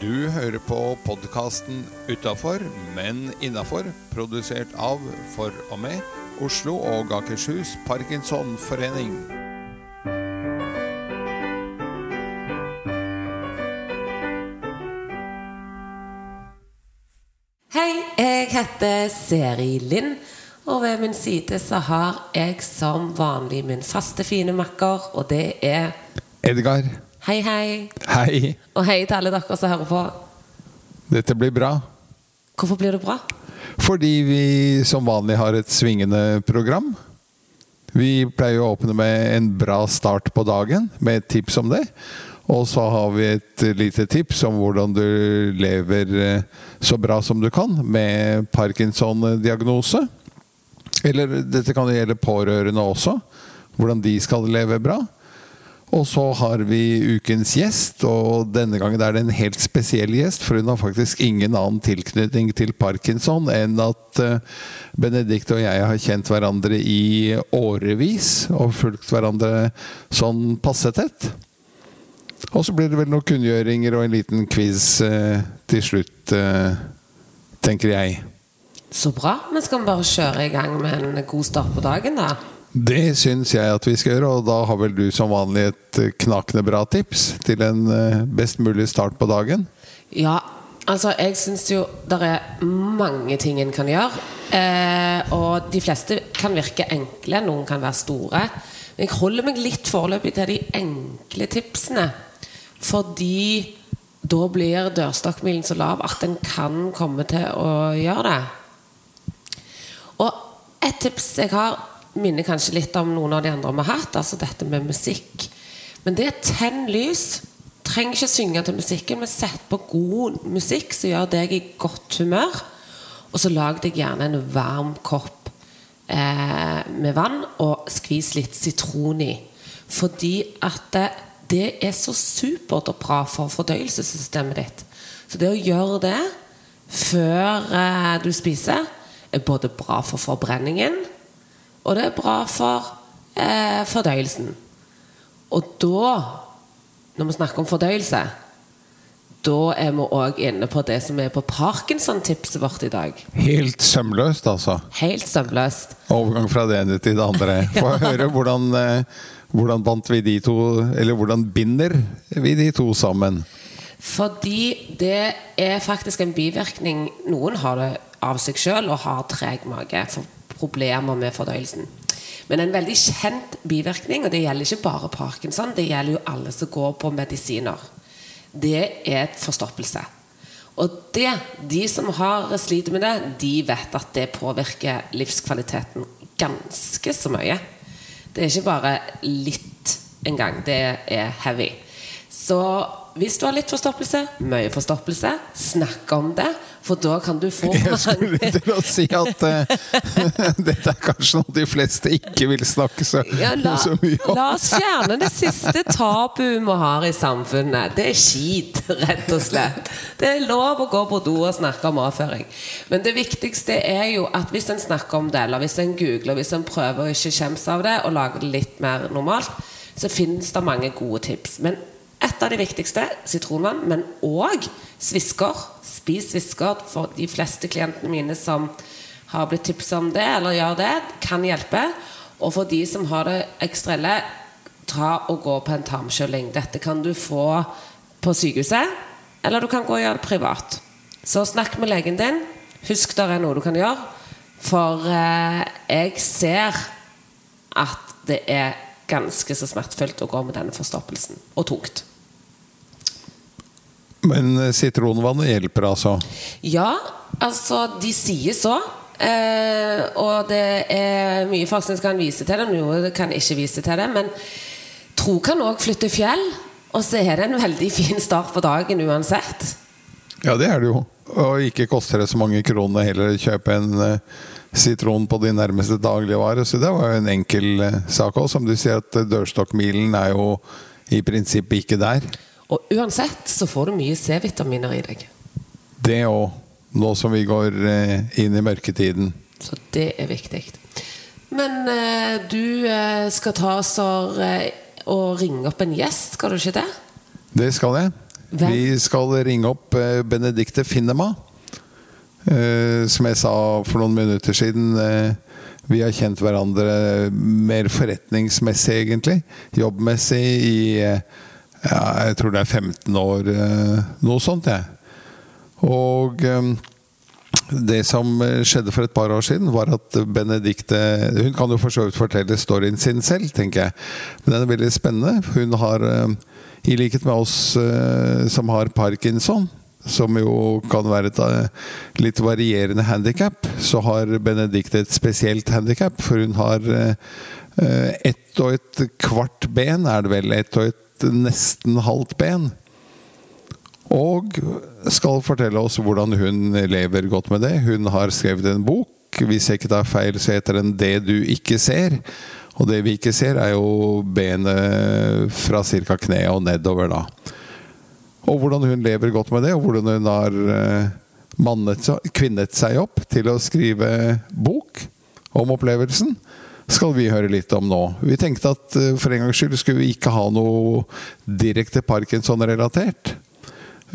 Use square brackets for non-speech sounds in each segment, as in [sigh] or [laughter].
Du hører på podkasten 'Utafor, men innafor', produsert av, for og med, Oslo og Akershus Parkinsonforening. Hei, jeg heter Seri Lind, og ved min side så har jeg som vanlig min faste, fine makker, og det er Edgar, Hei, hei. hei. Og hei til alle dere som hører på. Dette blir bra. Hvorfor blir det bra? Fordi vi som vanlig har et svingende program. Vi pleier å åpne med en bra start på dagen, med et tips om det. Og så har vi et lite tips om hvordan du lever eh, så bra som du kan med Parkinson-diagnose. Eller dette kan gjelde pårørende også. Hvordan de skal leve bra. Og så har vi ukens gjest, og denne gangen er det en helt spesiell gjest. For hun har faktisk ingen annen tilknytning til parkinson enn at eh, Benedicte og jeg har kjent hverandre i årevis og fulgt hverandre sånn passe tett. Og så blir det vel noen kunngjøringer og en liten quiz eh, til slutt, eh, tenker jeg. Så bra. Men skal vi bare kjøre i gang med en god start på dagen, da? Det syns jeg at vi skal gjøre, og da har vel du som vanlig et knakende bra tips til en eh, best mulig start på dagen? Ja, altså jeg syns jo det er mange ting en kan gjøre. Eh, og de fleste kan virke enkle, noen kan være store. Men jeg holder meg litt foreløpig til de enkle tipsene. Fordi da blir dørstokkmilen så lav at en kan komme til å gjøre det. Og et tips jeg har, minner kanskje litt om noen av de andre vi har hatt. Altså dette med musikk. Men det er tenn lys. Trenger ikke synge til musikken, men sett på god musikk som gjør deg i godt humør. Og så lag deg gjerne en varm kopp eh, med vann, og skvis litt sitron i. Fordi at det, det er så supert og bra for fordøyelsessystemet ditt. Så det å gjøre det før eh, du spiser, er både bra for forbrenningen, og det er bra for eh, fordøyelsen. Og da, når vi snakker om fordøyelse, da er vi òg inne på det som er på Parkinson-tipset vårt i dag. Helt sømløst, altså. Helt sømløst. Overgang fra det ene til det andre. [laughs] Få høre hvordan, eh, hvordan bandt vi de to Eller hvordan binder vi de to sammen? Fordi det er faktisk en bivirkning Noen har det av seg sjøl og har treg mage. For problemer med fordøyelsen. Men en veldig kjent bivirkning, og det gjelder ikke bare parkinson, det gjelder jo alle som går på medisiner, det er et forstoppelse. Og det, de som har sliter med det, de vet at det påvirker livskvaliteten ganske så mye. Det er ikke bare litt engang. Det er heavy. Så hvis du har litt forstoppelse, mye forstoppelse, snakk om det. For da kan du få [laughs] Jeg skulle til å si at uh, [laughs] dette er kanskje noe de fleste ikke vil snakke så, ja, la, så mye om. La oss fjerne det siste tabuet vi har i samfunnet. Det er skit, rett og slett. Det er lov å gå på do og snakke om avføring. Men det viktigste er jo at hvis en snakker om det, eller hvis en googler, hvis en prøver å ikke skjemmes av det og lage det litt mer normalt, så finnes det mange gode tips. Men et av de viktigste sitronvann, men òg svisker. Spis svisker for de fleste klientene mine som har blitt tipsa om det, eller gjør det, kan hjelpe. Og for de som har det ekstra ille, ta og gå på en tarmkjøling. Dette kan du få på sykehuset, eller du kan gå og gjøre det privat. Så snakk med legen din. Husk det er noe du kan gjøre. For eh, jeg ser at det er ganske så smertefullt å gå med denne forstoppelsen. Og tungt. Men sitronvann sitronvannet hjelper altså? Ja, altså de sier så. Eh, og det er mye forskning som kan vise til det, noe kan ikke vise til det. Men tro kan òg flytte fjell. Og så er det en veldig fin start på dagen uansett. Ja, det er det jo. Og ikke koster det så mange kroner heller å kjøpe en uh, sitron på de nærmeste dagligvarer. Så det var jo en enkel uh, sak òg. Som du sier, at dørstokkmilen er jo i prinsippet ikke der. Og uansett så får du mye C-vitaminer i deg. Det òg. Nå som vi går uh, inn i mørketiden. Så det er viktig. Men du skal ta oss og ringe opp en gjest, skal du ikke det? Det skal jeg. Hvem? Vi skal ringe opp eh, Benedicte Finnema. Eh, som jeg sa for noen minutter siden. Eh, vi har kjent hverandre mer forretningsmessig, egentlig. Jobbmessig i eh, ja, jeg tror det er 15 år, eh, noe sånt, jeg. Og eh, det som skjedde for et par år siden, var at Benedicte Hun kan jo for så vidt fortelle storyen sin selv, tenker jeg. Men den er veldig spennende. Hun har, eh, i likhet med oss som har parkinson, som jo kan være et litt varierende handikap, så har Benedicte et spesielt handikap. For hun har ett og et kvart ben, er det vel. Ett og et nesten halvt ben. Og skal fortelle oss hvordan hun lever godt med det. Hun har skrevet en bok. Hvis jeg ikke tar feil, så heter den 'Det du ikke ser'. Og det vi ikke ser, er jo benet fra ca. kneet og nedover, da. Og hvordan hun lever godt med det, og hvordan hun har eh, mannet, kvinnet seg opp til å skrive bok om opplevelsen, skal vi høre litt om nå. Vi tenkte at eh, for en gangs skyld skulle vi ikke ha noe direkte Parkinson-relatert.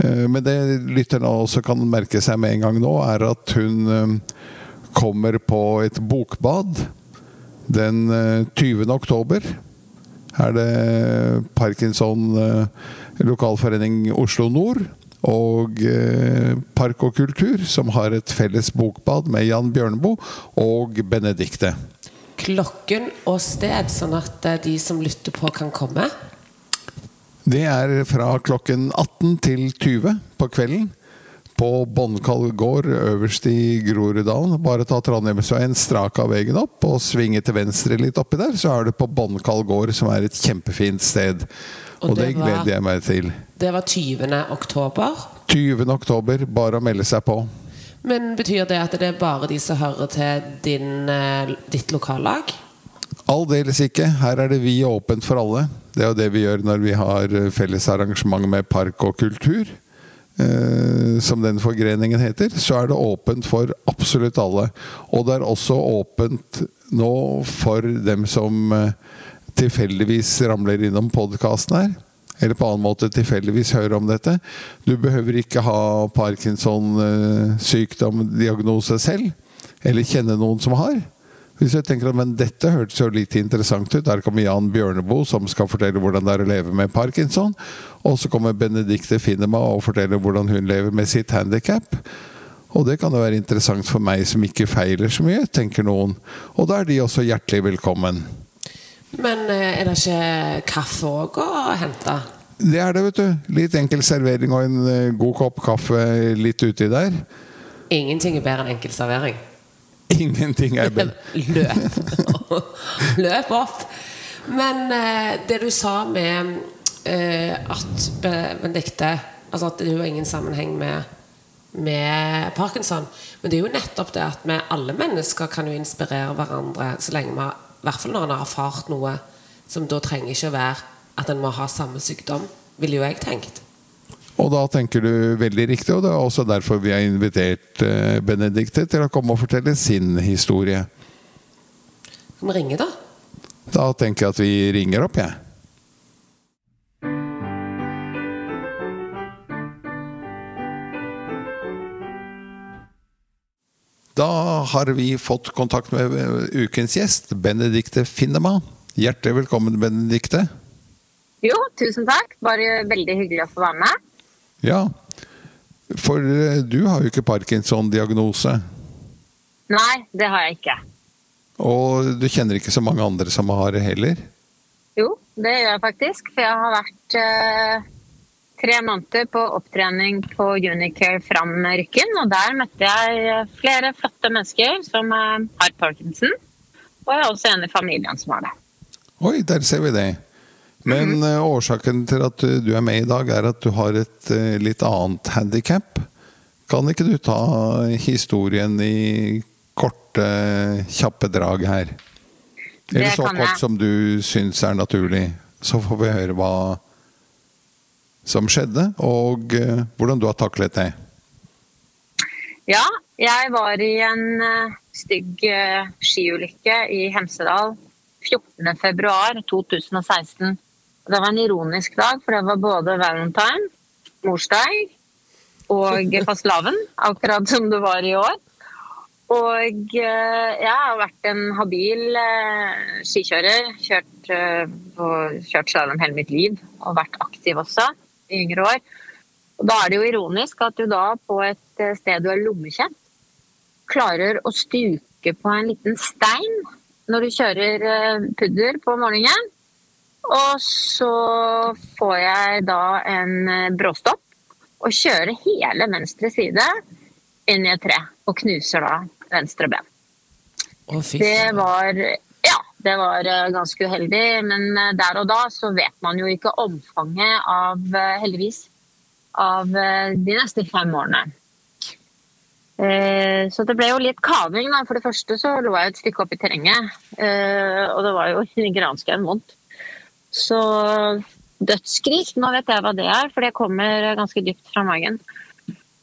Eh, Men det lytterne også kan merke seg med en gang nå, er at hun eh, kommer på et bokbad den eh, 20. oktober. Er det Parkinson eh, lokalforening Oslo Nord og Park og Kultur som har et felles bokbad med Jan Bjørneboe og Benedicte. Klokken og sted, sånn at eh, de som lytter på, kan komme. Det er fra klokken 18 til 20 på kvelden. På Bånnkall gård øverst i Groruddalen. Bare ta Trondheimsveien strak av veien opp og svinge til venstre litt oppi der, så er du på Bånnkall gård, som er et kjempefint sted. Og Og, det, det gleder jeg meg til. Det var 20. oktober. 20. oktober, bare å melde seg på. Men betyr det at det er bare de som hører til din, eh, ditt lokallag? Aldeles ikke. Her er det vi åpent for alle. Det er jo det vi gjør når vi har eh, felles arrangement med Park og kultur. Eh, som den forgreningen heter. Så er det åpent for absolutt alle. Og det er også åpent nå for dem som eh, tilfeldigvis ramler innom podkasten her. Eller på annen måte tilfeldigvis hører om dette. Du behøver ikke ha Parkinson-sykdom-diagnose selv. Eller kjenne noen som har. Hvis jeg tenker at men dette hørtes jo litt interessant ut, der kommer Jan Bjørneboe som skal fortelle hvordan det er å leve med parkinson. Og så kommer Benedicte Finnema og forteller hvordan hun lever med sitt handikap. Og det kan jo være interessant for meg som ikke feiler så mye, tenker noen. Og da er de også hjertelig velkommen. Men eh, er det ikke kaffe òg å hente? Det er det, vet du. Litt enkel servering og en eh, god kopp kaffe litt uti der. Ingenting er bedre enn enkel servering. [laughs] Ingenting er bedre. [laughs] Løp. [laughs] Løp opp. Men eh, det du sa med at Benedicte Altså at det er jo ingen sammenheng med, med parkinson. Men det er jo nettopp det at vi alle mennesker kan jo inspirere hverandre så lenge vi har I hvert fall når en har erfart noe som da trenger ikke å være at en må ha samme sykdom, ville jo jeg tenkt. Og da tenker du veldig riktig, og det er også derfor vi har invitert eh, Benedicte til å komme og fortelle sin historie. Kan vi ringe, da? Da tenker jeg at vi ringer opp, jeg. Da har vi fått kontakt med eh, ukens gjest, Benedicte Finnema. Hjertelig velkommen, Benedicte. Jo, tusen takk. Bare veldig hyggelig å få være med. Ja, for eh, du har jo ikke Parkinson-diagnose. Nei, det har jeg ikke. Og du kjenner ikke så mange andre som har det heller? Jo, det gjør jeg faktisk. For jeg har vært eh, tre måneder på opptrening på Unicare Fram Rykken. Og der møtte jeg flere flotte mennesker som har parkinson. Og jeg er også en i familien som har det. Oi, der ser vi det. Men eh, årsaken til at du, er med i dag, er at du har et eh, litt annet handikap. Kan ikke du ta historien i korte, kjappe drag her? Eller Det så kort jeg. som du syns er naturlig. Så får vi høre hva som skjedde, og eh, hvordan du har taklet det. Ja, jeg var i en eh, stygg eh, skiulykke i Hemsedal 14.2.2016. Det var en ironisk dag, for det var både valentine morsdag og [laughs] fastelavn, akkurat som det var i år. Og jeg har vært en habil skikjører. Kjørt, kjørt slalåm hele mitt liv og vært aktiv også i yngre år. Og da er det jo ironisk at du da på et sted du er lommekjent, klarer å stuke på en liten stein når du kjører pudder på morgenen. Og så får jeg da en bråstopp og kjører hele venstre side inn i et tre og knuser da venstre ben. Å, Det var det var eh, ganske uheldig, men eh, der og da så vet man jo ikke omfanget av, eh, heldigvis, av de neste fem årene. Så det ble jo litt kaving. da. For det første så lå jeg et stykke opp i terrenget, og det var jo [laughs] i granskauen vondt. Så dødsskrik, nå vet jeg hva det er, for det kommer ganske dypt fra magen.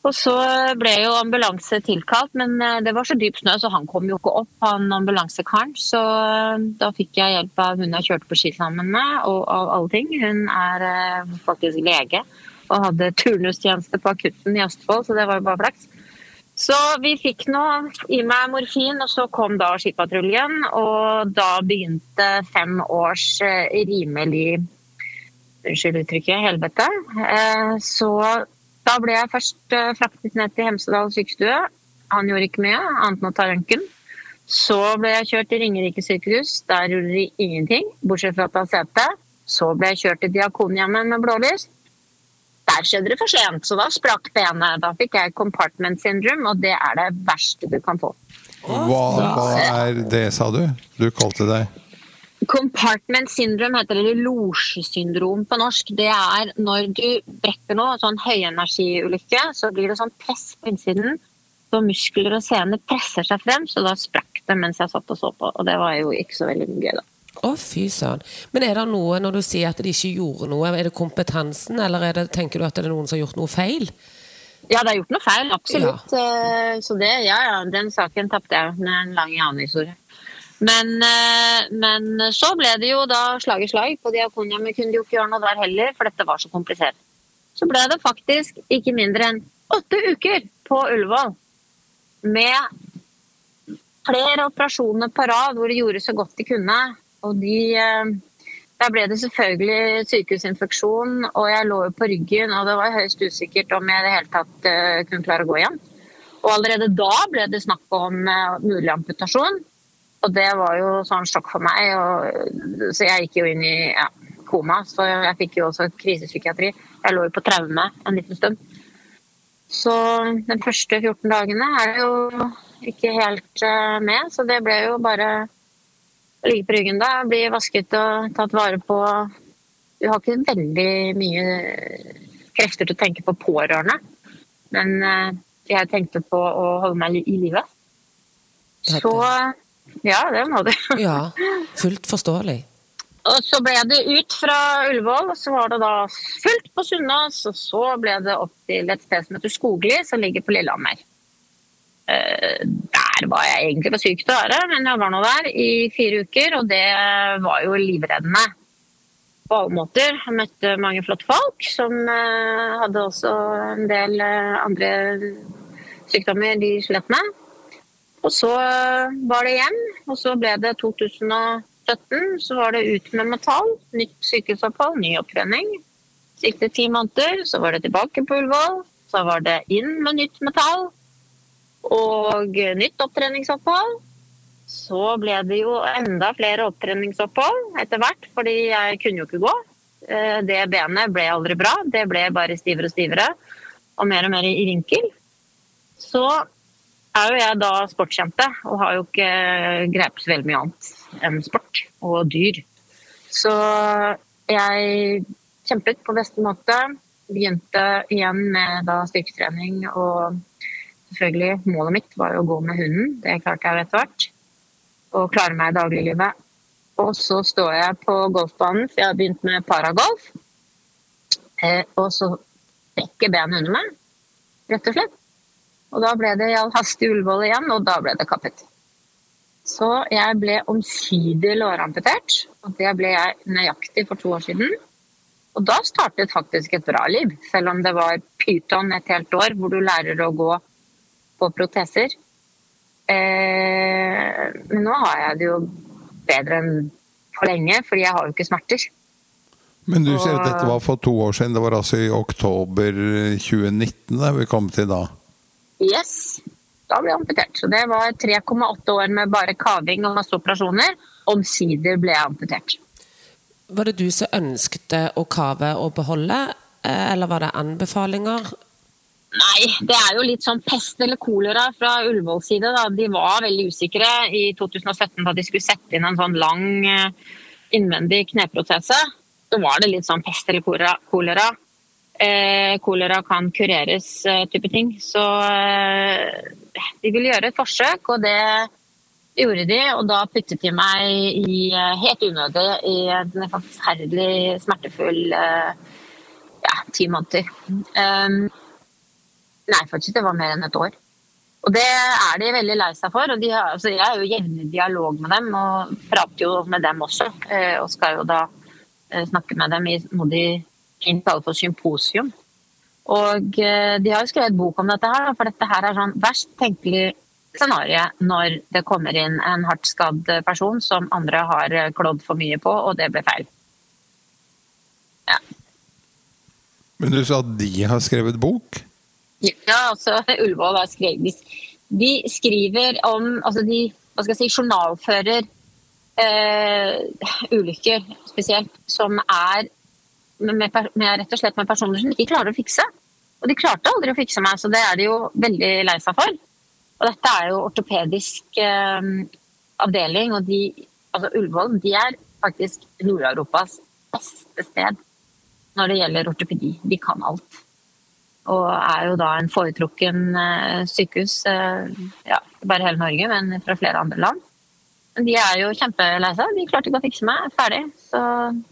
Og så ble jo ambulanse tilkalt, men eh, det var så dyp snø, så han kom jo ikke opp, han ambulansekaren. Så eh, da fikk jeg hjelp av hun jeg kjørte på ski sammen med, og av alle ting. Hun er eh, faktisk lege og hadde turnustjeneste på akutten i Østfold, så det var jo bare flaks. Så vi fikk nå i meg morfin, og så kom da skipatruljen. Og da begynte fem års rimelig Unnskyld uttrykket, helvete. Så da ble jeg først eh, fraktet ned til Hemsedal sykestue. Han gjorde ikke mye, annet enn å ta røntgen. Så ble jeg kjørt til Ringerike sykehus. Der gjorde de ingenting, bortsett fra å ta sete. Så ble jeg kjørt til Diakonhjemmet med blålys. Der skjedde det for sent, så da sprakk benet. Da fikk jeg compartment syndrome, og det er det verste du kan få. Hva, hva er det, sa du? Du kalte det Compartment syndrome heter det, eller losjesyndrom på norsk. Det er når du brekker noe, sånn høyenergiulykke, så blir det sånn press på innsiden. Så muskler og sener presser seg frem, så da sprakk det mens jeg satt og så på. Og det var jo ikke så veldig gøy, da. Å, fy søren. Men er det noe, når du sier at de ikke gjorde noe, er det kompetansen, eller er det, tenker du at det er noen som har gjort noe feil? Ja, det er gjort noe feil, absolutt. Ja. Så det, ja, ja, den saken tapte jeg. med en lang annen-historie. Men, eh, men så ble det jo da slag i slag på Diakonhjemmet. Kunne de jo ikke gjøre noe der heller, for dette var så komplisert. Så ble det faktisk ikke mindre enn åtte uker på Ullevål med flere operasjoner på rad hvor de gjorde så godt de kunne. Og de eh, Der ble det selvfølgelig sykehusinfeksjon, og jeg lå jo på ryggen, og det var høyst usikkert om jeg i det hele tatt eh, kunne klare å gå igjen. Og allerede da ble det snakk om mulig amputasjon. Og det var jo sånn sjokk for meg, og, så jeg gikk jo inn i ja, koma. Så jeg fikk jo også krisepsykiatri. Jeg lå jo på traume en liten stund. Så de første 14 dagene er det jo ikke helt eh, med, så det ble jo bare å ligge på ryggen da, bli vasket og tatt vare på. Du har ikke veldig mye krefter til å tenke på pårørende, men eh, jeg tenkte på å holde meg i live. Så ja, det må du. [laughs] Ja, fullt forståelig. Og så ble det ut fra Ullevål, og så var det da fullt på Sunnaas. Og så ble det opp til et sted som heter Skogli, som ligger på Lillehammer. Eh, Der var jeg egentlig for syk til å være, men jeg var nå der i fire uker, og det var jo livreddende på alle måter. Jeg møtte mange flotte folk som eh, hadde også en del eh, andre sykdommer de slet med. Og så var det hjem, og så ble det 2017. Så var det ut med metall, nytt sykehusopphold, ny opptrening. Så gikk det ti måneder, så var det tilbake på Ullevål. Så var det inn med nytt metall og nytt opptreningsopphold. Så ble det jo enda flere opptreningsopphold etter hvert, fordi jeg kunne jo ikke gå. Eh, Det benet ble aldri bra, det ble bare stivere og stivere, og mer og mer i vinkel. Så er jo jeg da sportsjente, og har jo ikke grepet så veldig mye annet enn sport og dyr. Så jeg kjempet på beste måte. Begynte igjen med da styrketrening, og selvfølgelig målet mitt var jo å gå med hunden. Det klarte jeg etter hvert. Og klare meg i dagliglivet. Og så står jeg på golfbanen, for jeg har begynt med paragolf. Eh, og så brekker benet under meg, rett og slett. Og da ble det i all hast i Ullevål igjen, og da ble det kappet. Så jeg ble omsider låramputert, og det ble jeg nøyaktig for to år siden. Og da startet faktisk et bra liv, selv om det var pyton et helt år hvor du lærer å gå på proteser. Eh, men nå har jeg det jo bedre enn for lenge, fordi jeg har jo ikke smerter. Men du sier at dette var for to år siden. Det var altså i oktober 2019 da vi kom til da? Yes. Da ble jeg amputert. Så det var 3,8 år med bare kaving og masse operasjoner. Omsider ble jeg amputert. Var det du som ønsket å kave og beholde, eh, eller var det anbefalinger? Nei, det er jo litt sånn pest eller kolera fra Ullevåls side. Da. De var veldig usikre i 2017 da de skulle sette inn en sånn lang eh, innvendig kneprotese. Så var det litt sånn pest eller kolera. Eh, kolera kan kureres, eh, type ting. Så eh, de ville gjøre et forsøk, og det gjorde de. Og da puttet de meg i, eh, helt unødig i en forferdelig smertefull ja, ti måneder. Um, Nei, faktisk det var mer enn et år. Og det er de veldig lei seg for. og har, altså Jeg er jo jevnlig dialog med dem og prater jo med dem også. Eh, og skal jo da eh, snakke med dem i noe de fint kaller for symposium. Og eh, de har jo skrevet bok om dette her, for dette her er sånn verst tenkelig scenario når det kommer inn en hardt skadd person som andre har klådd for mye på, og det ble feil. Ja. Men du sa at de har skrevet bok? Ja, altså [laughs] Ullevål har skrevet De skriver om Altså de hva skal jeg si, journalfører eh, ulykker spesielt, som er med, med, rett og slett med personer som ikke klarer å fikse. Og de klarte aldri å fikse meg, så det er de jo veldig lei seg for. Og dette er jo ortopedisk eh, avdeling, og de, altså Ullevål de er faktisk Nord-Europas beste sted når det gjelder ortopedi. De kan alt. Og er jo da en foretrukken eh, sykehus, eh, ja, ikke bare hele Norge, men fra flere andre land. Men de er jo kjempelei seg. De klarte ikke å fikse meg. Ferdig. Så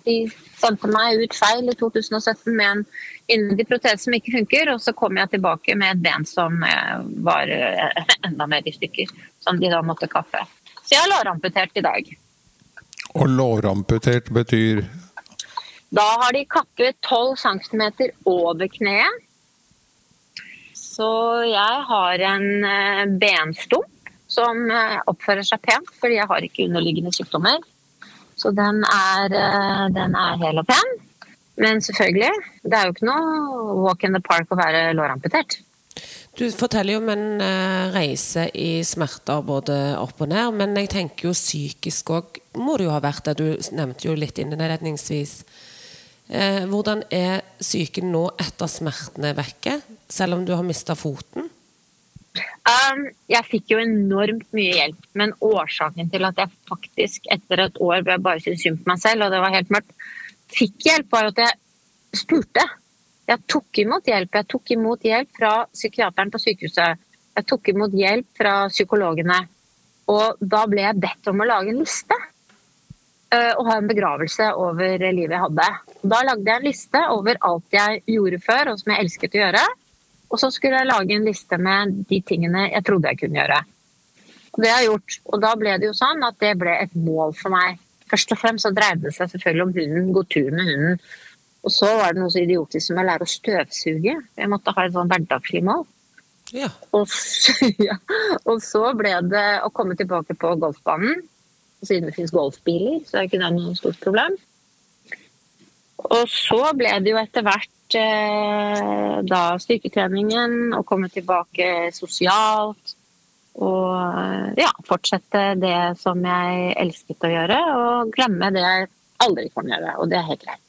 de sendte meg ut feil i 2017 med en innvendig protese som ikke funker, og så kom jeg tilbake med et ben som eh, var enda mer i stykker, som de da måtte kappe. Så jeg har låramputert i dag. Og låramputert betyr? Da har de kappet 12 cm over kneet så jeg har en eh, benstump som eh, oppfører seg pent, fordi jeg har ikke underliggende sykdommer. Så den er, eh, den er hel og pen. Men selvfølgelig, det er jo ikke noe walk in the park å være låramputert. Du forteller jo om en reise i smerter både opp og ned, men jeg tenker jo psykisk òg må det jo ha vært det. Du nevnte jo litt innledningsvis Eh, hvordan er psyken nå etter smertene vekke, selv om du har mista foten? Um, jeg fikk jo enormt mye hjelp, men årsaken til at jeg faktisk etter et år hvor jeg bare syntes synd på meg selv, og det var helt mørkt, fikk hjelp, var at jeg spurte. Jeg tok imot hjelp. Jeg tok imot hjelp fra psykiateren på sykehuset. Jeg tok imot hjelp fra psykologene. Og da ble jeg bedt om å lage en liste. Eh, og ha en begravelse over livet jeg hadde. Da lagde jeg en liste over alt jeg gjorde før, og som jeg elsket å gjøre. Og så skulle jeg lage en liste med de tingene jeg trodde jeg kunne gjøre. Og det har jeg gjort. Og da ble det jo sånn at det ble et mål for meg. Først og fremst så dreide det seg selvfølgelig om hunden, gå tur med hunden. Og så var det noe så idiotisk som å lære å støvsuge. Jeg måtte ha et sånn hverdagslig mål. Ja. Og, så, [laughs] ja. og så ble det å komme tilbake på golfbanen siden det finnes golfbiler, så er ikke det noe stort problem. Og så ble det jo etter hvert eh, da styrketreningen, å komme tilbake sosialt. Og eh, ja, fortsette det som jeg elsket å gjøre, og glemme det jeg aldri kan gjøre. Og det er helt greit.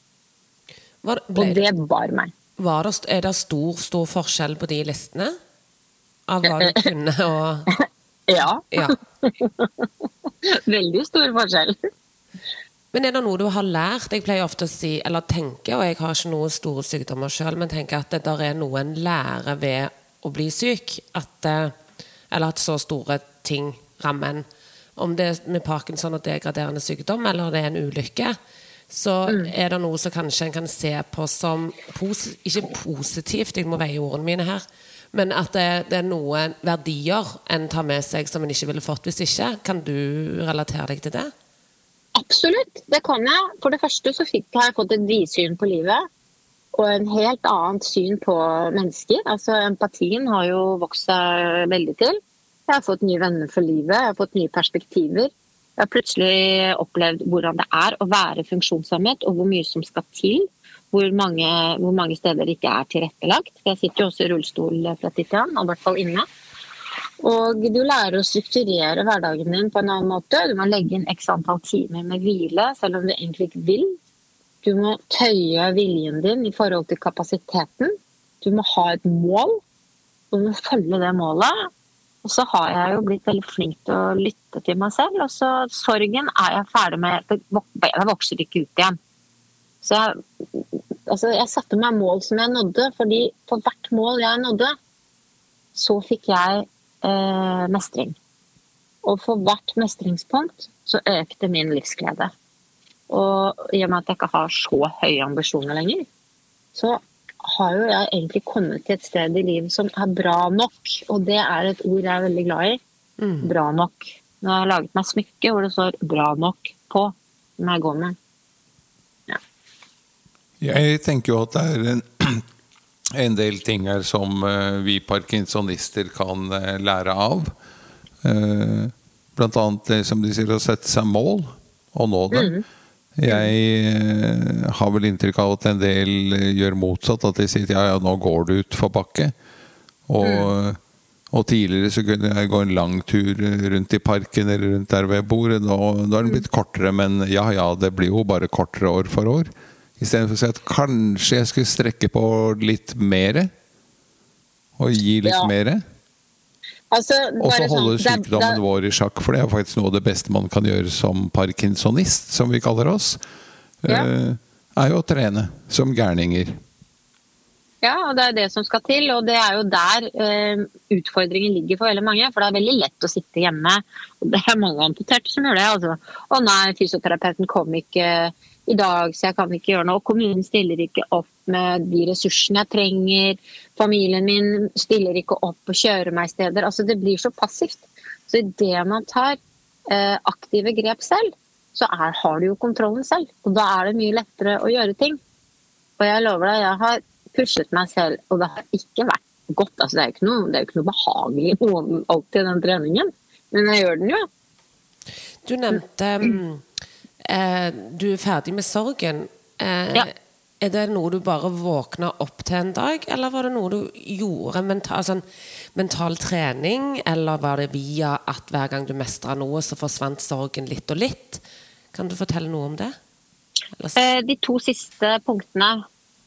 Var, og det bar meg. Var det, er det stor, stor forskjell på de listene? Av hva du [laughs] kunne og Ja. ja. [laughs] Veldig stor forskjell. Men er det noe du har lært? Jeg pleier ofte å si, eller tenke, og jeg har ikke noen store sykdommer sjøl, men tenker at det der er noe en lærer ved å bli syk. At, eh, eller at så store ting rammer en. Om det er med parkinson og degraderende sykdom, eller det er en ulykke, så mm. er det noe som kanskje en kan se på som posi Ikke positivt, jeg må veie ordene mine her. Men at det, det, er noen verdier en tar med seg som en ikke ville fått hvis ikke. Kan du relatere deg til det? Absolutt, det kan jeg. For det første så fikk, har jeg fått et vidsyn på livet. Og en helt annet syn på mennesker. Altså Empatien har jo vokst seg veldig til. Jeg har fått nye venner for livet, jeg har fått nye perspektiver. Jeg har plutselig opplevd hvordan det er å være funksjonshemmet, og hvor mye som skal til. Hvor mange, hvor mange steder det ikke er tilrettelagt. Jeg sitter jo også i rullestol fra tid til annen, i hvert fall inne. Og du lærer å strukturere hverdagen din på en annen måte. Du må legge inn x antall timer med hvile, selv om du egentlig ikke vil. Du må tøye viljen din i forhold til kapasiteten. Du må ha et mål, du må følge det målet. Og så har jeg jo blitt veldig flink til å lytte til meg selv. Og så sorgen er jeg ferdig med. Det vokser ikke ut igjen. Så jeg, altså jeg satte meg mål som jeg nådde, fordi på hvert mål jeg nådde, så fikk jeg eh, mestring. Og for hvert mestringspunkt så økte min livsglede. Og i og med at jeg ikke har så høye ambisjoner lenger, så har jo jeg egentlig kommet til et sted i livet som er bra nok. Og det er et ord jeg er veldig glad i. Mm. Bra nok. Nå har jeg laget meg smykke hvor det står 'bra nok' på, som jeg går med. Ja. Jeg tenker jo at det er en en del ting her som uh, vi parkinsonister kan uh, lære av. Uh, blant annet det som de sier, å sette seg mål og nå det. Mm. Jeg har vel inntrykk av at en del gjør motsatt. At de sier ja, ja, nå går du utfor bakke. Og, mm. og, tidligere så kunne jeg gå en lang tur rundt i parken eller rundt der hvor jeg bor. Nå, nå er den blitt kortere, men ja ja, det blir jo bare kortere år for år. Istedenfor å si at kanskje jeg skulle strekke på litt mer. Og gi litt ja. mer. Altså, og så holde sånn, sykdommen det, vår i sjakk, for det er faktisk noe av det beste man kan gjøre som parkinsonist, som vi kaller oss. Ja. Uh, er jo å trene som gærninger. Ja, og det er det som skal til. Og det er jo der eh, utfordringen ligger for veldig mange. For det er veldig lett å sitte hjemme. Og det er mange amputerte som gjør det. Altså. Å nei, fysioterapeuten kom ikke i dag, så jeg kan ikke gjøre noe. Kommunen stiller ikke opp med de ressursene jeg trenger. Familien min stiller ikke opp og kjører meg steder. Altså, det blir så passivt. Så idet man tar eh, aktive grep selv, så er, har du jo kontrollen selv. Og da er det mye lettere å gjøre ting. Og jeg lover deg, jeg har pushet meg selv, og det har ikke vært godt. Altså, det er jo ikke noe, det ikke noe behagelig alltid, den treningen. Men jeg gjør den jo. Du nevnte um du er ferdig med sorgen. Eh, ja. Er det noe du bare våkna opp til en dag, eller var det noe du gjorde? Mental, altså mental trening, eller var det via at hver gang du mestra noe, så forsvant sorgen litt og litt? Kan du fortelle noe om det? Eller? de to siste punktene.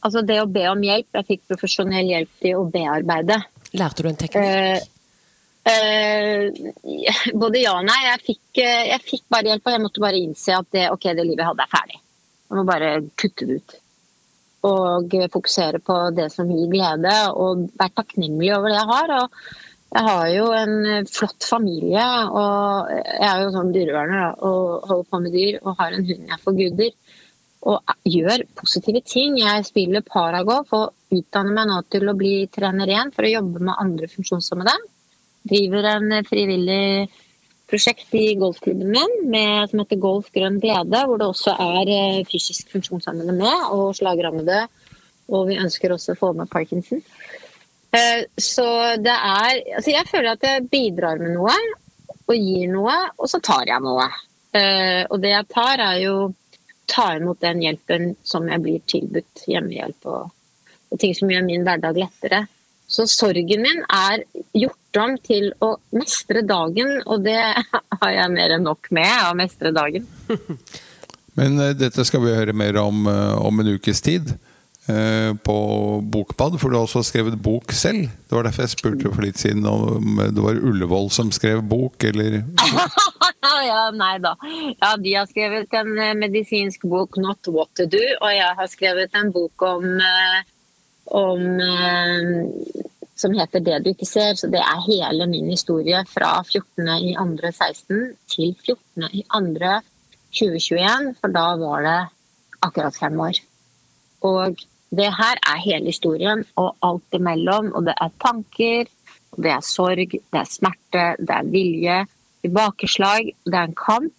Altså det å be om hjelp. Jeg fikk profesjonell hjelp til å bearbeide. Lærte du en teknikk? Eh, både ja og nei. Jeg fikk, uh, jeg fikk, bare hjelp, og jeg måtte bare innse at det, okay, det livet jeg hadde, er ferdig. Jeg må bare kutte det ut. Og fokusere på det som gir glede, og være takknemlig over det jeg har. Og jeg har jo en flott familie, og jeg er jo sånn dyreverner og holder på med dyr, og har en hund jeg forguder. Og gjør positive ting. Jeg spiller paragolf og utdanner meg nå til å bli trener igjen for å jobbe med andre funksjonshemmede driver en frivillig prosjekt i golfklubben min med, som heter Golf grønn glede, hvor det også er eh, fysisk funksjonshemmede med, og slagrammede. Og vi ønsker også å få med Parkinson. Eh, så det er Altså, jeg føler at jeg bidrar med noe, og gir noe, og så tar jeg noe. Eh, og det jeg tar, er jo ta imot den hjelpen som jeg blir tilbudt. Hjemmehjelp og, og ting som gjør min hverdag lettere. Så sorgen min er gjort om til å mestre dagen, og det [laughs] har jeg mer enn nok med, å mestre dagen. [laughs] Men uh, dette skal vi høre mer om uh, om en ukes tid. Uh, på Bokbad, for du har også skrevet bok selv. Det var derfor jeg spurte for litt siden om det var Ullevål som skrev bok, eller [laughs] Ja, nei da. Ja, de har skrevet en medisinsk bok, 'Not What To Do', og jeg har skrevet en bok om om eh, som heter 'Det du ikke ser'. Så det er hele min historie fra 14.2.16 til 14.2.2021, for da var det akkurat fem år. Og det her er hele historien, og alt imellom. Og det er tanker, det er sorg, det er smerte, det er vilje, tilbakeslag, det er en kamp.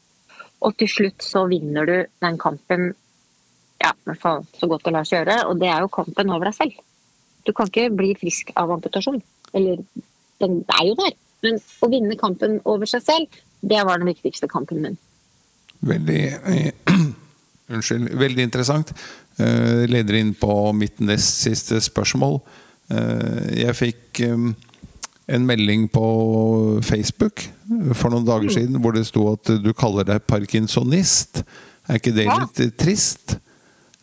Og til slutt så vinner du den kampen ja, i hvert fall så godt det lar seg gjøre, og det er jo kampen over deg selv. Du kan ikke bli frisk av amputasjon. Eller den er jo der. Men å vinne kampen over seg selv, det var den viktigste kampen min. Veldig eh, [clears throat] Unnskyld. Veldig interessant. Eh, leder inn på mitt nest siste spørsmål. Eh, jeg fikk eh, en melding på Facebook for noen dager siden hvor det sto at du kaller deg parkinsonist. Er ikke det Ja. litt eh, trist?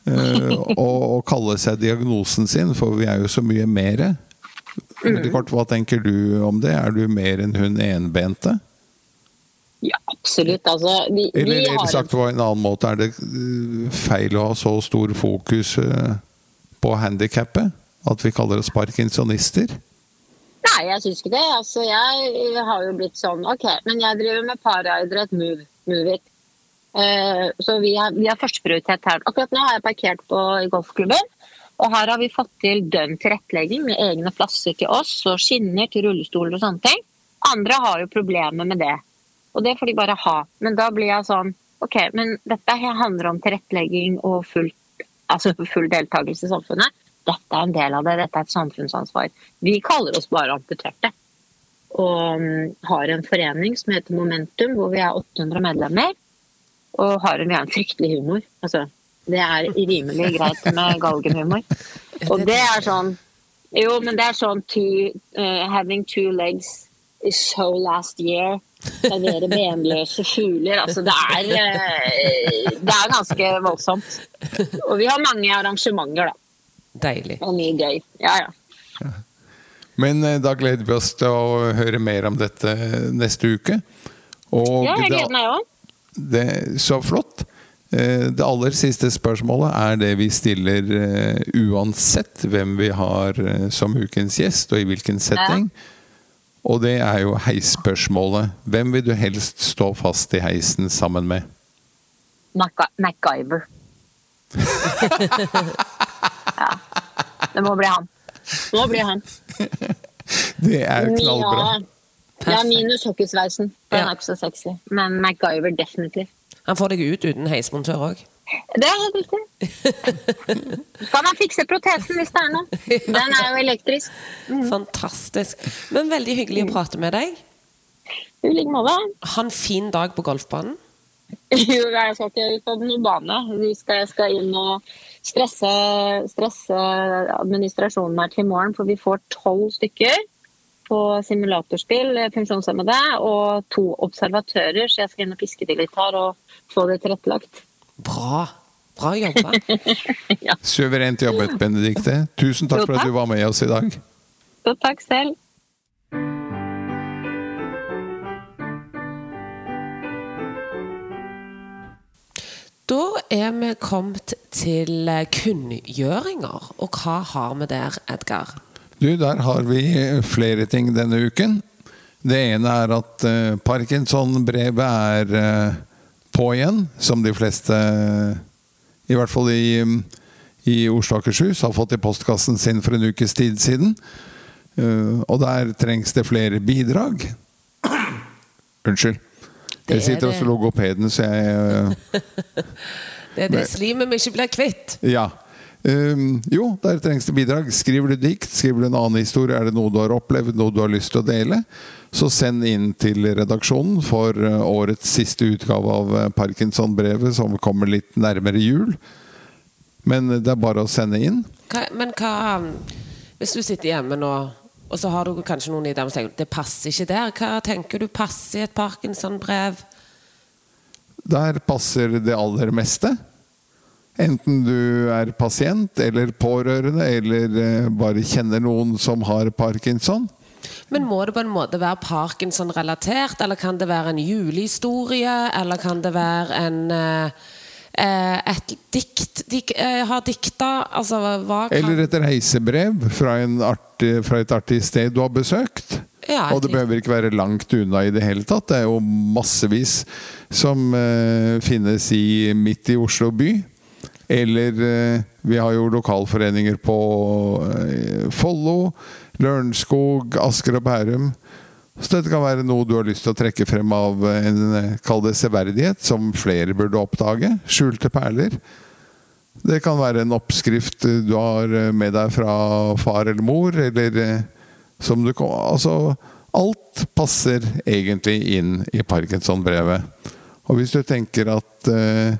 Eh, å kalle seg diagnosen sin, for vi er jo så mye mere. Veldig kort, Hva tenker du om det? Er du mer enn hun enbente? Ja, absolutt. Altså, vi, vi Eller, vi har sagt på en annen måte, er det eh, feil å ha så stor fokus eh, på handikappet? At vi kaller oss parkinsonister? Nei, jeg syns ikke det. Altså, jeg har jo blitt sånn OK, men jeg driver med paraidrett, move, move it. Eh, så vi har, vi har førsteprioritet her. Akkurat nå har jeg parkert på golfklubben. Og her har vi fått til dønn tilrettelegging med egne plasser til oss og skinner til rullestoler og sånne ting. Andre har jo problemer med det. Og det får de bare ha. Men da blir jeg sånn OK, men dette handler om tilrettelegging og full, altså full deltakelse i samfunnet. Dette er en del av det. Dette er et samfunnsansvar. Vi kaller oss bare amputerte. Og mm, har en forening som heter Momentum, hvor vi er 800 medlemmer. Og har en, har en fryktelig humor. Altså, det er rimelig greit med galgenhumor. [laughs] Og det er sånn Jo, men det er sånn two, uh, Having two legs is so last year. Servere benløse fugler. Altså, det er uh, Det er ganske voldsomt. Og vi har mange arrangementer, da. Deilig. Og mye gøy. Ja, ja. Men eh, da gleder vi oss til å høre mer om dette neste uke. Og Ja, jeg gleder meg òg. Det, så flott. Eh, Det aller siste spørsmålet er det vi stiller eh, uansett hvem vi har eh, som ukens gjest, og i hvilken setting. Og det er jo heisspørsmålet. Hvem vil du helst stå fast i heisen sammen med? MacGyver. [laughs] ja. Det må bli han. Det må bli han. Det er knallbra. Ja, ja minus hockeysveisen. Den Ja. er ikke så sexy. Men MacGyver definitivt. Han får deg ut uten heismontør òg. Det er helt riktig. [laughs] Kan han fikse protesen hvis det er noe? Den er jo elektrisk. Fantastisk. Men veldig hyggelig å prate med deg. I like måte. Ha en fin dag på golfbanen. [laughs] Jo, jeg skal ikke ut på noen bane. Vi skal, jeg skal inn og stresse, stresse administrasjonen her til i morgen, for vi får tolv stykker på simulatorspill, eh, funksjonshemmede, og to observatører, så jeg skal inn og piske de litt her og få det tilrettelagt. Bra. Bra jobba. [laughs] Suverent jobbet, Benedikte. Tusen takk Jo, for at du var med oss i dag. Jo, takk selv. Da er vi kommet til kunngjøringer. Og hva har vi der, Edgar? Du, der har vi flere ting denne uken. Det ene er at eh, Parkinson-brevet er eh, på igjen, som de fleste, i hvert fall i, i Oslo og Akershus, har fått i postkassen sin for en ukes tid siden. Eh, og der trengs det flere bidrag. [coughs] Unnskyld. Det Jeg er sitter hos logopeden, så jeg eh, [laughs] Det er det slimet vi ikke blir kvitt. Ja. Um, jo, der trengs det bidrag. Skriver du dikt, skriver du en annen historie, er det noe du har opplevd, noe du har lyst til å dele, så send inn til redaksjonen for uh, årets siste utgave av uh, Parkinson-brevet, som kommer litt nærmere jul. Men det er bare å sende inn. Hva, men hva Hvis du sitter hjemme nå, og så har du kanskje noen ideer som sier det passer ikke der, hva tenker du passer i et Parkinson-brev? Der passer det aller meste. Enten du er pasient eller pårørende, eller uh, bare kjenner noen som har parkinson. Men må det på en måte være Parkinson-relatert, eller kan det være en julehistorie, eller kan det være en eh, eh, et dikt de eh, har dikta? Altså, kan Eller et reisebrev fra, en artig, fra et artig sted du har besøkt. Ja, og det behøver ikke være langt unna i det hele tatt. Det er jo massevis som eh, finnes i, midt i Oslo by. Eller eh, vi har jo lokalforeninger på eh, Follo, Lørenskog, Asker og Bærum. Så dette kan være noe du har lyst til å trekke frem av en eh, kall det severdighet, som flere burde oppdage. Skjulte perler. Det kan være en oppskrift du har med deg fra far eller mor, eller som du Altså, alt passer egentlig inn i Parkinson-brevet. Og hvis du tenker at eh,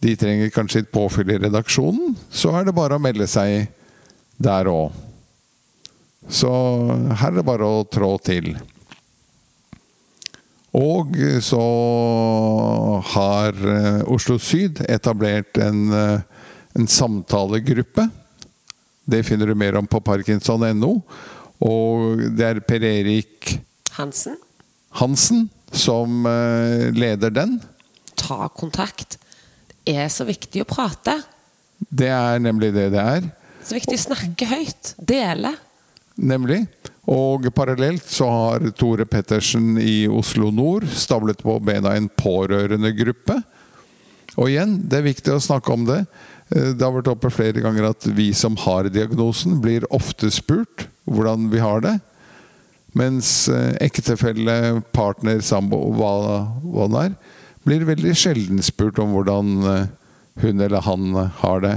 de trenger kanskje et påfyll i redaksjonen, så er det bare å melde seg der òg. Så her er det bare å trå til. Og så har eh, Oslo Syd etablert en, eh, en samtalegruppe. Det finner du mer om på parkinson.no. Og det er Per Erik Hansen, Hansen som eh, leder den. ta kontakt. Er så viktig å prate. Det er nemlig det det er. Så viktig å snakke høyt. Dele. Nemlig. Og parallelt så har Tore Pettersen i Oslo nord stablet på bena en pårørendegruppe. Og igjen, det er viktig å snakke om det. Eh, Det har vært oppe flere ganger at vi som har diagnosen, blir ofte spurt hvordan vi har det. Mens eh, ektefelle, partner, sambo, hva, hva det er, blir veldig sjelden spurt om hvordan eh, hun eller han har det.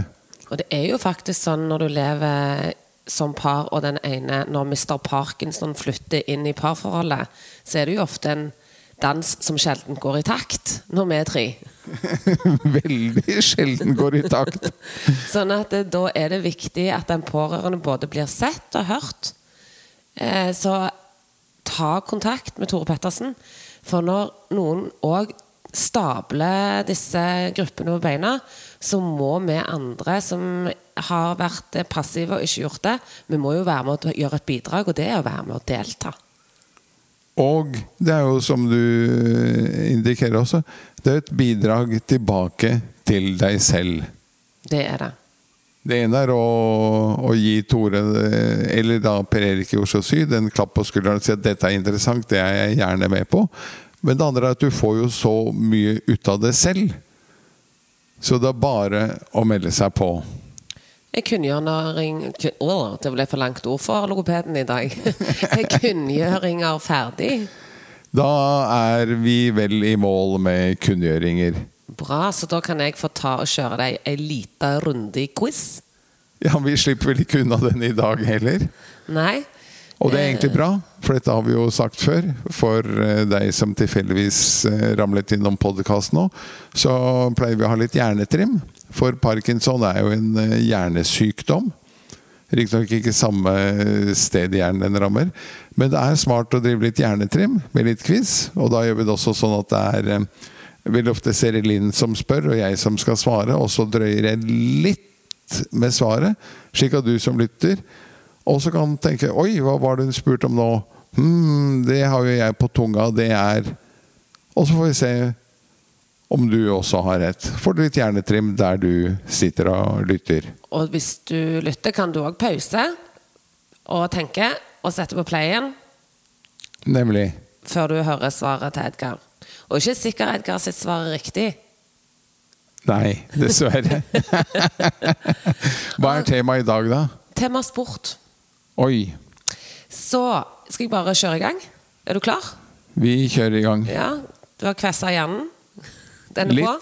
Og det er jo faktisk sånn når du lever som par, og den ene Når Mr. Parkinson flytter inn i parforholdet, så er det jo ofte en dans som sjelden går i takt når vi er tre. [laughs] Veldig sjelden går i takt. [laughs] Sånn at det, da er det viktig at den pårørende både blir sett og hørt. Eh, så ta kontakt med Tore Pettersen. For når noen òg stabler disse gruppene på beina, så må vi andre som har vært passive og ikke gjort det, vi må jo være med å gjøre et bidrag, og det er å være med å delta. Og det er jo som du indikerer også, det er et bidrag tilbake til deg selv. Det er det. Det ene er å, å gi Tore, eh, eller da Per Erik i Oslo Syd, en klapp på skulderen og si at dette er interessant, det er jeg gjerne med på. Men det andre er at du får jo så mye ut av det selv. Så det er bare å melde seg på. Er kunngjøring kun, Det ble for langt ord for logopeden i dag. [laughs] Er kunngjøringer ferdig? Da er vi vel i mål med kunngjøringer. Bra, så da kan jeg få ta og kjøre deg ei lita runde i quiz? Ja, vi slipper vel ikke unna den i dag heller. Nei? Og det er egentlig bra, for dette har vi jo sagt før. For eh, deg som tilfeldigvis eh, ramlet innom podkasten nå, så pleier vi å ha litt hjernetrim. For parkinson er jo en eh, hjernesykdom. Riktignok ikke samme sted i hjernen den rammer. Men det er smart å drive litt hjernetrim med litt quiz. Og da gjør vi det også sånn at det er vil ofte Seri Linn som spør, og jeg som skal svare. Og så drøyer jeg litt med svaret, slik at du som lytter også kan tenke Oi, hva var det hun spurte om nå? Hm, det har jo jeg på tunga. Det er Og så får vi se om du også har rett. Får du litt hjernetrim der du sitter og lytter. Og hvis du lytter, kan du òg pause og tenke, og sette på playen. Nemlig. før du hører svaret til Edgar. Og ikke sikker Edgar sitt svar er riktig. Nei, dessverre. [laughs] Hva er temaet i dag, da? Tema sport. Oi. Så skal jeg bare kjøre i gang. Er du klar? Vi kjører i gang. Ja, du har kvessa hjernen? Den er Litt. på?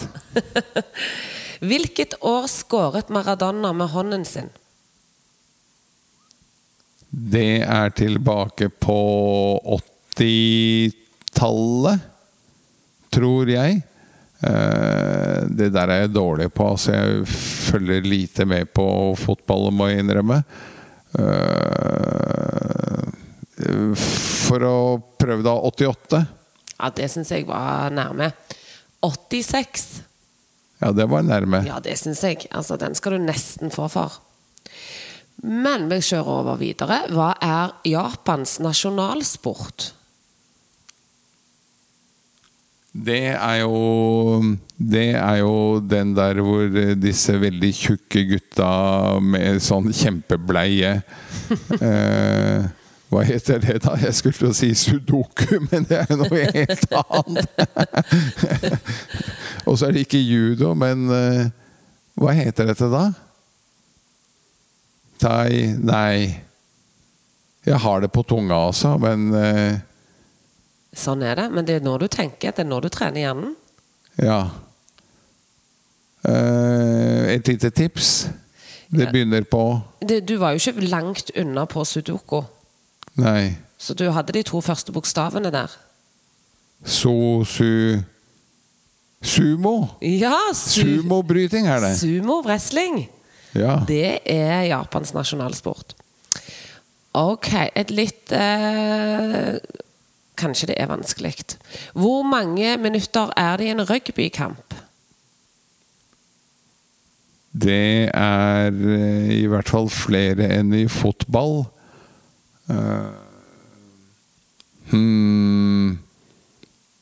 [laughs] Hvilket år skåret Maradona med hånden sin? Det er tilbake på 80-tallet, tror jeg. Eh, Det der er jeg dårlig på. Altså, jeg følger lite med på fotball, må jeg innrømme. Eh, For å prøve da 88. Ja, Det syns jeg var nærme. 86. Ja, det var nærme. Ja, det syns jeg. Altså, Den skal du nesten få for. Men vi kjører over videre. Hva er Japans nasjonalsport? Det er jo Det er jo den der hvor disse veldig tjukke gutta med sånn kjempebleie [laughs] eh, Hva heter det, da? Jeg skulle til å si sudoku, [laughs] men det er noe helt annet. [laughs] Og så er det ikke judo, men eh, hva heter dette da? Tai Nei. Jeg har det på tunga også, men eh, Sånn er det. Men det er når du tenker. Det er når du trener hjernen. Ja. Uh, et lite tips. Det begynner på Det, du var jo ikke langt unna på sudoku. Nei. Så du hadde de to første bokstavene der. So, su Sumo. Ja! Su Sumobryting er det. Sumo-wrestling. Ja. Det er Japans nasjonalsport. Ok, et litt eh, Kanskje det er vanskelig. Hvor mange minutter er det i en rugbykamp? Det er eh, i hvert fall flere enn i fotball. Uh, hmm.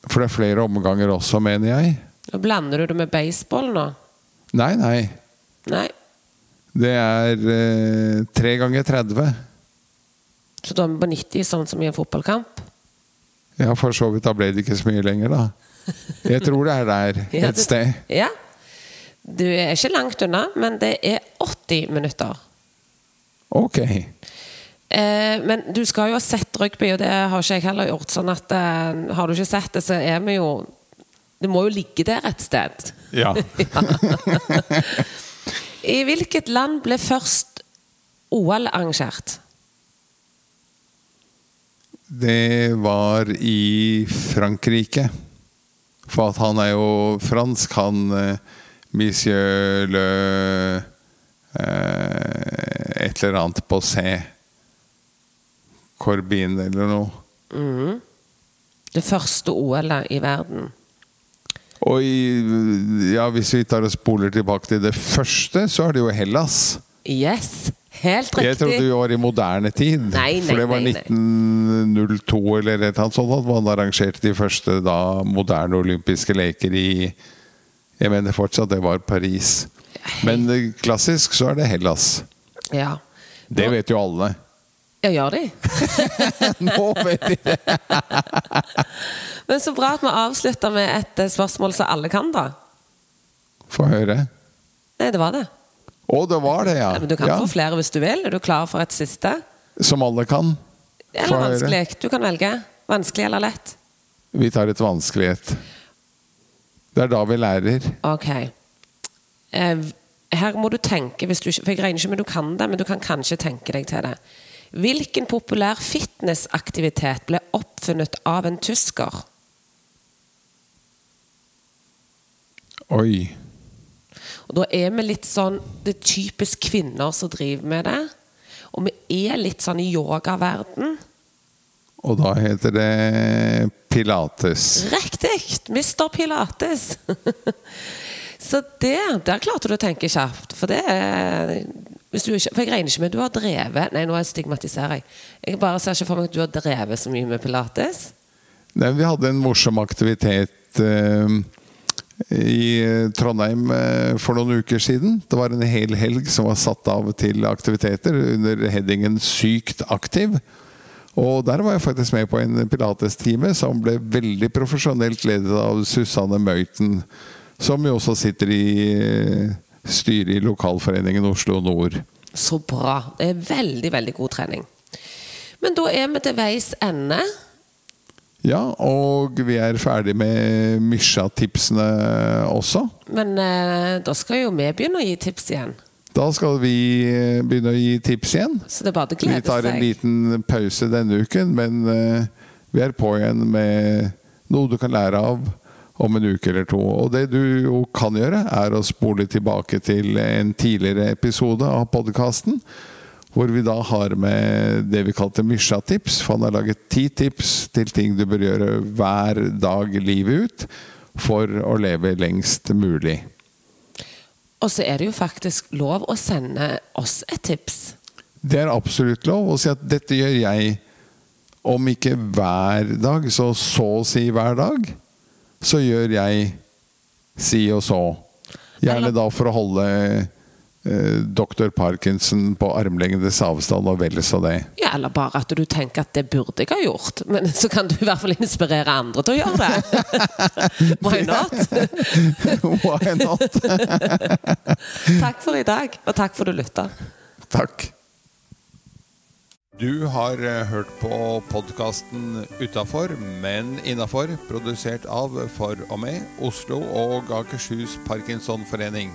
For det er flere omganger også, mener jeg. Og Blander du det med baseball nå? Nei, nei. Nei. Det er eh, tre ganger 30. Så da er vi på 90, sånn som i en fotballkamp? Ja, for så vidt. Da ble det ikke så mye lenger, da. Jeg tror det er der [laughs] et sted. Ja. Du er ikke langt unna, men det er 80 minutter. Ok. Eh, men du skal jo ha sett rugby, og det har ikke jeg heller gjort. Sånn at eh, har du ikke sett det, så er vi jo Det må jo ligge der et sted. Ja. [laughs] [laughs] I hvilket land ble først OL arrangert? Det var i Frankrike. For at han er jo fransk, han eh, Monsieur Le eh, Et eller annet på C. Corbin eller noe. Det første OL-et i verden. Og i, ja, hvis vi tar og spoler tilbake til det første, så er det jo Hellas. Yes! Helt riktig. Jeg trodde vi var i moderne tid. Nei, nei, for det var nei, nei. 1902 eller et eller annet sånt at man arrangerte de første da, moderne olympiske leker i Jeg mener fortsatt det var Paris. Men klassisk så er det Hellas. Ja. Det vet jo alle. Ja, gjør de? [laughs] Nå vet de det! [laughs] Men så bra at vi avslutter med et eh, spørsmål som alle kan, da. Få høre. Nei, det var det. Å, det var det, ja. Men du kan ja. få flere hvis du vil. Er du klar for et siste? Som alle kan. Eller vanskelig? Du kan velge. Vanskelig eller lett? Vi tar et vanskelighet. Det er da vi lærer. Ok. Eh, her må du tenke, hvis du, for jeg regner ikke med du kan det, men du kan kanskje tenke deg til det. Hvilken populær fitnessaktivitet ble oppfunnet av en tysker? Oi. Og da er vi litt sånn Det er typisk kvinner som driver med det. Og vi er litt sånn i yogaverden. Og da heter det pilates. Riktig! Mr. Pilates. [laughs] Så det, der klarte du å tenke kjapt. For det er hvis du ikke, For jeg regner ikke med du har drevet Nei, nå stigmatiserer jeg. Jeg bare ser ikke for meg at du har drevet så mye med pilates. Nei, vi hadde en morsom aktivitet eh, i Trondheim eh, for noen uker siden. Det var en hel helg som var satt av til aktiviteter under headingen 'Sykt aktiv'. Og der var jeg faktisk med på en pilatestime som ble veldig profesjonelt ledet av Susanne Møyten, som jo også sitter i eh, styret i lokalforeningen Oslo Nord. Så bra. Det er veldig, veldig god trening. Men da er vi til veis ende. Ja, og vi er ferdig med Mysja-tipsene også. Men eh, da skal jo vi begynne å gi tips igjen. Da skal vi eh, begynne å gi tips igjen. Så det er bare å glede seg. Vi tar en liten pause denne uken, men eh, vi er på igjen med noe du kan lære av om en uke eller to. Og det du jo kan gjøre, er å spole tilbake til en tidligere episode av podkasten. Hvor vi da har med det vi kalte Mysja-tips. For han har laget ti tips til ting du bør gjøre hver dag livet ut for å leve lengst mulig. Og så er det jo faktisk lov å sende oss et tips. Det er absolutt lov å si at dette gjør jeg om ikke hver dag, så så å si hver dag. Så gjør jeg si og så. Gjerne da for å holde eh, doktor Parkinson på armlengdes avstand og vel så det. Ja, eller bare at du tenker at det burde jeg ha gjort. Men så kan du i hvert fall inspirere andre til å gjøre det. [laughs] Why not? [laughs] Why not? [laughs] Takk for i dag, og takk for du lytta. Takk. Du har eh, hørt på podkasten Utafor, men innafor, produsert av For og med Oslo og Akershus Parkinsonforening.